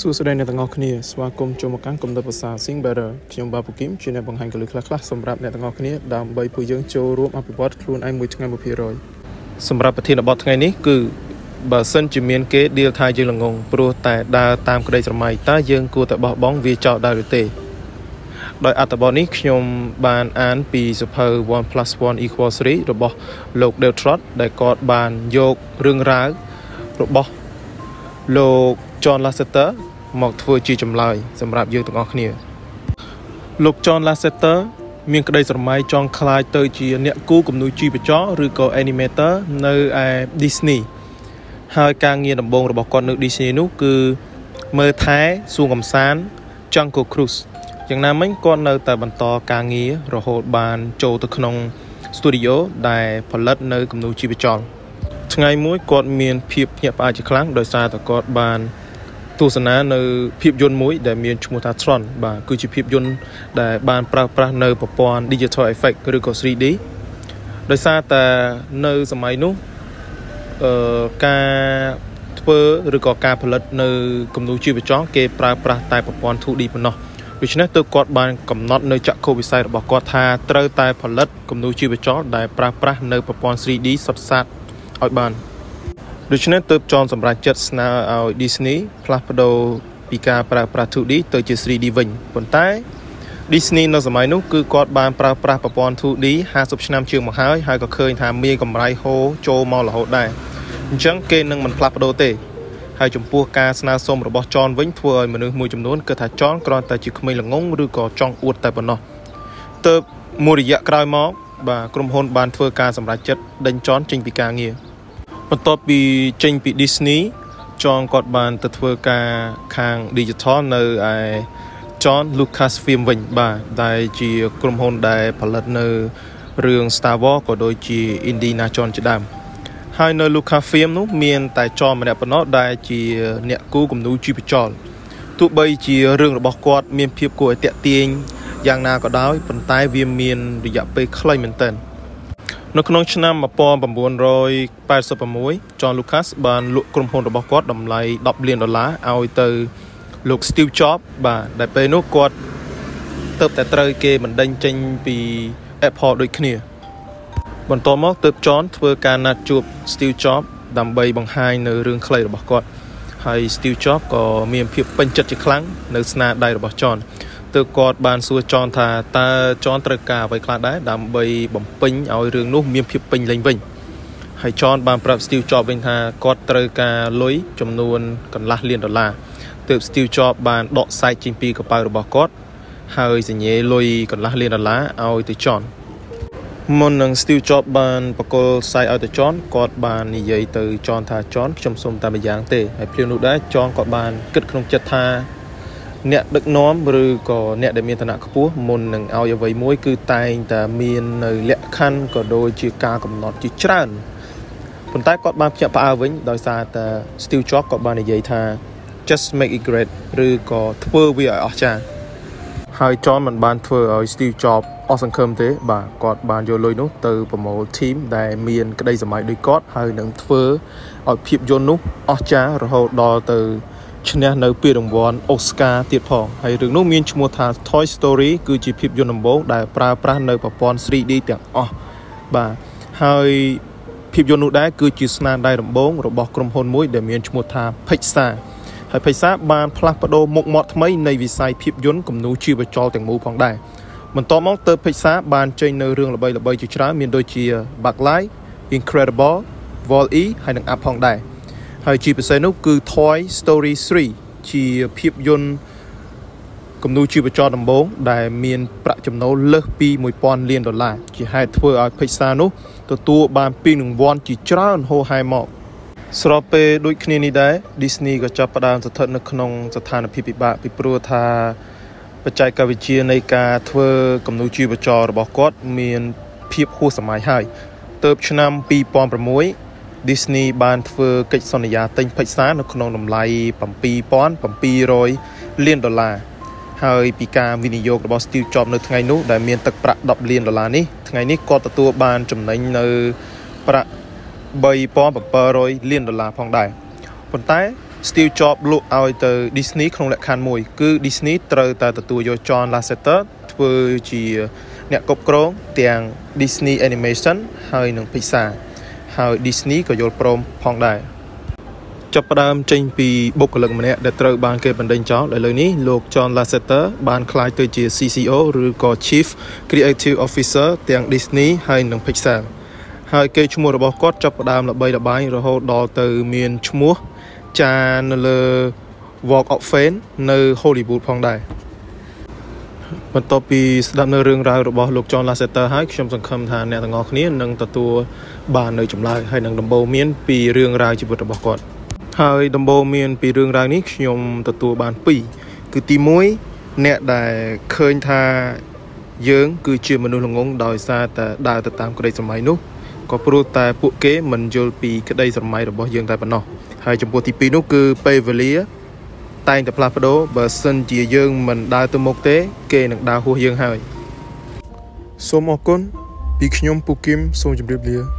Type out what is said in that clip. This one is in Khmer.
សួស្តីអ្នកទាំងអស់គ្នាស្វាគមន៍ចូលមកកាន់គំនិតភាសា Sing Better ខ្ញុំបាទពូគឹមជាអ្នកបង្ហាញកលឹះខ្លះៗសម្រាប់អ្នកទាំងអស់គ្នាដើម្បីពួកយើងចូលរួមអភិវឌ្ឍខ្លួនឯងមួយថ្ងៃ1%សម្រាប់ប្រធានបទថ្ងៃនេះគឺបើសិនជាមានគេ deal ថាយើងល្ងងព្រោះតែដើរតាមក្តីស្រមៃតើយើងគួរតែបោះបង់វាចោលដែរឬទេដោយអត្ថបទនេះខ្ញុំបានអានពីសភៅ1 1 equals 3របស់លោក Dale Trott ដែលគាត់បានយករឿងរ៉ាវរបស់លោក John Lasseter មកធ្វើជាចម្លើយសម្រាប់យើងទាំងអស់គ្នាលោក John Lasseter មានក្តីស្រមៃចង់ក្លាយទៅជាអ្នកគូគំនូរជីវចលឬក៏ animator នៅឯ Disney ហើយការងារដំបូងរបស់គាត់នៅ Disney នោះគឺមើលថែសួងកំសាន្ត Jungle Cruise យ៉ាងណាមិញគាត់នៅតែបន្តការងាររហូតបានចូលទៅក្នុង studio ដែលផលិតនៅគំនូរជីវចលថ្ងៃមួយគាត់មានភាពភ្ញាក់ផ្អើលជាខ្លាំងដោយសារតែគាត់បាន ទស្សនានៅភាពយន្តមួយ ដែលមានឈ្មោះថា Tron បាទគឺជាភាពយន្តដែលបានប្រើប្រាស់នៅប្រព័ន្ធ digital effect ឬក៏ 3D ដោយសារតែនៅសម័យនោះអឺការធ្វើឬក៏ការផលិតនៅគំនូរជីវចលគេប្រើប្រាស់តែប្រព័ន្ធ 2D ប៉ុណ្ណោះដូច្នេះទើបគាត់បានកំណត់នៅចក្ខុវិស័យរបស់គាត់ថាត្រូវតែផលិតគំនូរជីវចលដែលប្រើប្រាស់នៅប្រព័ន្ធ 3D សុទ្ធសាធឲ្យបាន ដូច្នេះទើបចនសម្រាប់ចិត្តស្នើឲ្យ Disney ផ្លាស់ប្ដូរពីការប្រើប្រាស់ 2D ទៅជា 3D វិញប៉ុន្តែ Disney នៅសម័យនោះគឺគាត់បានប្រើប្រាស់ប្រព័ន្ធ 2D 50ឆ្នាំជាងមកហើយហើយក៏ឃើញថាមានកម្រៃហូរចូលមករហូតដែរអញ្ចឹងគេនឹងមិនផ្លាស់ប្ដូរទេហើយចំពោះការស្នើសុំរបស់ចនវិញធ្វើឲ្យមនុស្សមួយចំនួនគិតថាចនគ្រាន់តែជាក្មេងល្ងងឬក៏ចង់អួតតែប៉ុណ្ណោះទើបមួយរយៈក្រោយមកបាទក្រុមហ៊ុនបានធ្វើការសម្រេចចិត្តដេញចនចេញពីការងារ បន្ទាប់ពីចេញពី Disney ចងគាត់បានទៅធ្វើការខាង digital នៅឯ John Lucasfilm វិញបាទដែលជាក្រុមហ៊ុនដែលផលិតនៅរឿង Star Wars ក៏ដូចជា Indiana Jones ជាដើមហើយនៅ Lucasfilm នោះមានតែចនម្នាក់ប៉ុណ្ណោះដែលជាអ្នកគូគំនូរជីវចលទោះបីជារឿងរបស់គាត់មានភាពគួរឲ្យតាក់ទាញយ៉ាងណាក៏ដោយប៉ុន្តែវាមានរយៈពេលខ្លីមែនទែន នៅក្នុងឆ្នាំ1986 John Lucas បានលក់ក្រុមហ៊ុនរបស់គាត់តម្លៃ10លានដុល្លារឲ្យទៅលោក Steve Jobs បាទដែលពេលនោះគាត់ទៅតែត្រូវគេបណ្ដេញចេញពី Apple ដូចគ្នា បន្ទាប់មកទើប John ធ្វើការណាត់ជួប Steve Jobs ដើម្បីបង្ហាញនៅរឿងខ្លីរបស់គាត់ហើយ Steve Jobs ក៏មានភាពពេញចិត្តជាខ្លាំងនៅស្នាដៃរបស់ John ទើបគាត់បានសួរចនថាតើចនត្រូវការអ្វីខ្លះដែរដើម្បីបំពេញឲ្យរឿងនោះមានភាពពេញលេញវិញហើយចនបានប្រាប់ Steve Jobs វិញថាគាត់ត្រូវការលុយចំនួនកន្លះលានដុល្លារទើប Steve Jobs បានដកសាច់ចេញពីកប៉ៅរបស់គាត់ហើយសញ្ញេលុយកន្លះលានដុល្លារឲ្យទៅចនមុននឹង Steve Jobs បានបកគលសាយឲ្យទៅចនគាត់បាននិយាយទៅចនថាចនខ្ញុំសុំតែម្យ៉ាងទេហើយភ្លាមនោះដែរចនគាត់បានគិតក្នុងចិត្តថា អ្នកដឹកនាំឬក៏អ្នកដែលមានឋានៈខ្ពស់មុននឹងឲ្យអ្វីមួយ គឺតែងតែមាននៅលក្ខខណ្ឌក៏ដូចជាការកំណត់ជាច្រើនប៉ុន្តែគាត់បានភ្ញាក់ផ្អើលវិញដោយសារតែ Steve Jobs គាត់បាននិយាយថា just make it great ឬក៏ធ្វើវាឲ្យអស្ចារ្យហើយ John មិនបានធ្វើឲ្យ Steve Jobs អស់សង្ឃឹមទេ បាទគាត់បានយកលុយនោះទៅប្រមូល team ដែលមានក្តីសម័យដូចគាត់ហើយនឹងធ្វើឲ្យភាពយន្តនោះអស្ចារ្យរហូតដល់ទៅ ឈ្នះនៅពានរង្វាន់ Oscar ទៀតផងហើយរឿងនោះមានឈ្មោះថា Toy Story គឺជាភាពយន្តដំបូងដែលប្រើប្រាស់នៅប្រព័ន្ធ 3D ទាំងអស់បាទហើយភាពយន្តនោះដែរគឺជាស្នាដៃដំបូងរបស់ក្រុមហ៊ុនមួយដែលមានឈ្មោះថា Pixar ហើយ Pixar បានផ្លាស់ប្ដូរមុខមាត់ថ្មីនៃវិស័យភាពយន្តគំនូរជីវចលទាំងមូលផងដែរបន្ទាប់មកទើប Pixar បានចេញនៅរឿងល្បីៗជាច្រើនមានដូចជា Bug Life Incredible Wall-E ហើយនិង Up ផងដែរ ហើយជាពិសេសនោះគឺ Toy Story 3ជាភាពយន្តគំនូរជីវចលដំបូងដែលមានប្រាក់ចំណូលលើសពី1000លានដុល្លារជាហេតុធ្វើឲ្យ Pixar នោះទទួលបានពានរង្វាន់ជាច្រើនហូរហែមក ស្របពេលដូចគ្នានេះដែរ Disney ក៏ចាប់ផ្ដើមស្ថិតនៅក្នុងស្ថានភាពពិបាកពីព្រោះថាបច្ចេកវិទ្យានៃការធ្វើគំនូរជីវចលរបស់គាត់ មានភាពហួសសម័យហើយទៅឆ្នាំ2006 Disney បានធ្វើកិច្ចសន្យាទិញ Pixar នៅក្នុងតម្លៃ7700លានដុល្លារហើយពីការវិនិយោគរបស់ Steve Jobs នៅថ្ងៃនោះដែលមានទឹកប្រាក់10លានដុល្លារនេះថ្ងៃនេះគាត់ទទួលបានចំណេញនៅប្រាក់3700លានដុល្លារផងដែរប៉ុន្តែ Steve Jobs លក់ឲ្យទៅ Disney ក្នុងលក្ខខណ្ឌមួយគឺ Disney ត្រូវតែទទួលយក John Lasseter ធ្វើជាអ្នកគ្រប់គ្រងទាំង Disney Animation ហើយនិង Pixar ហើយ Disney ក៏យល់ព្រមផងដែរចាប់ផ្ដើមចេញពីបុគ្គលិកម្នាក់ដែលត្រូវបានគេបណ្ដេញចោលឥឡូវនេះលោក John Lasseter បានក្លាយទៅជា CCO ឬក៏ Chief Creative Officer ទាំង Disney ហើយនិង Pixar ហើយគេឈ្មោះរបស់គាត់ចាប់ផ្ដើមល្បីល្បាញរហូតដល់ទៅមានឈ្មោះចានៅលើ Walk of Fame នៅ Hollywood ផងដែរ បន្ទាប់ពីស្ដាប់នៅរឿងរ៉ាវរបស់លោក John Lasseter ហើយខ្ញុំសង្ឃឹមថាអ្នកទាំងអស់គ្នានឹងទទួលបាននៅចម្លើយហើយនឹងដំបូន្មានពីរឿងរ៉ាវជីវិតរបស់គាត់ហើយដំបូន្មានពីរឿងរ៉ាវនេះខ្ញុំទទួលបាន2គឺទី1អ្នកដែលឃើញថាយើង គឺជាមនុស្សល្ងងដោយសារតែដើរទៅតាមក្តីសម័យនោះក៏ព្រោះតែពួកគេមិនយល់ពីក្តីសម័យរបស់យើងតែប៉ុណ្ណោះហើយចំពោះទី2នោះគឺពេលវេលា តែងតែផ្លាស់ប្ដូរបើសិនជាយើងមិនដើរទៅមុខទេ គេនឹងដើរហួសយើងហើយសូមអរគុណពីខ្ញុំពូគឹមសូមជម្រាបលា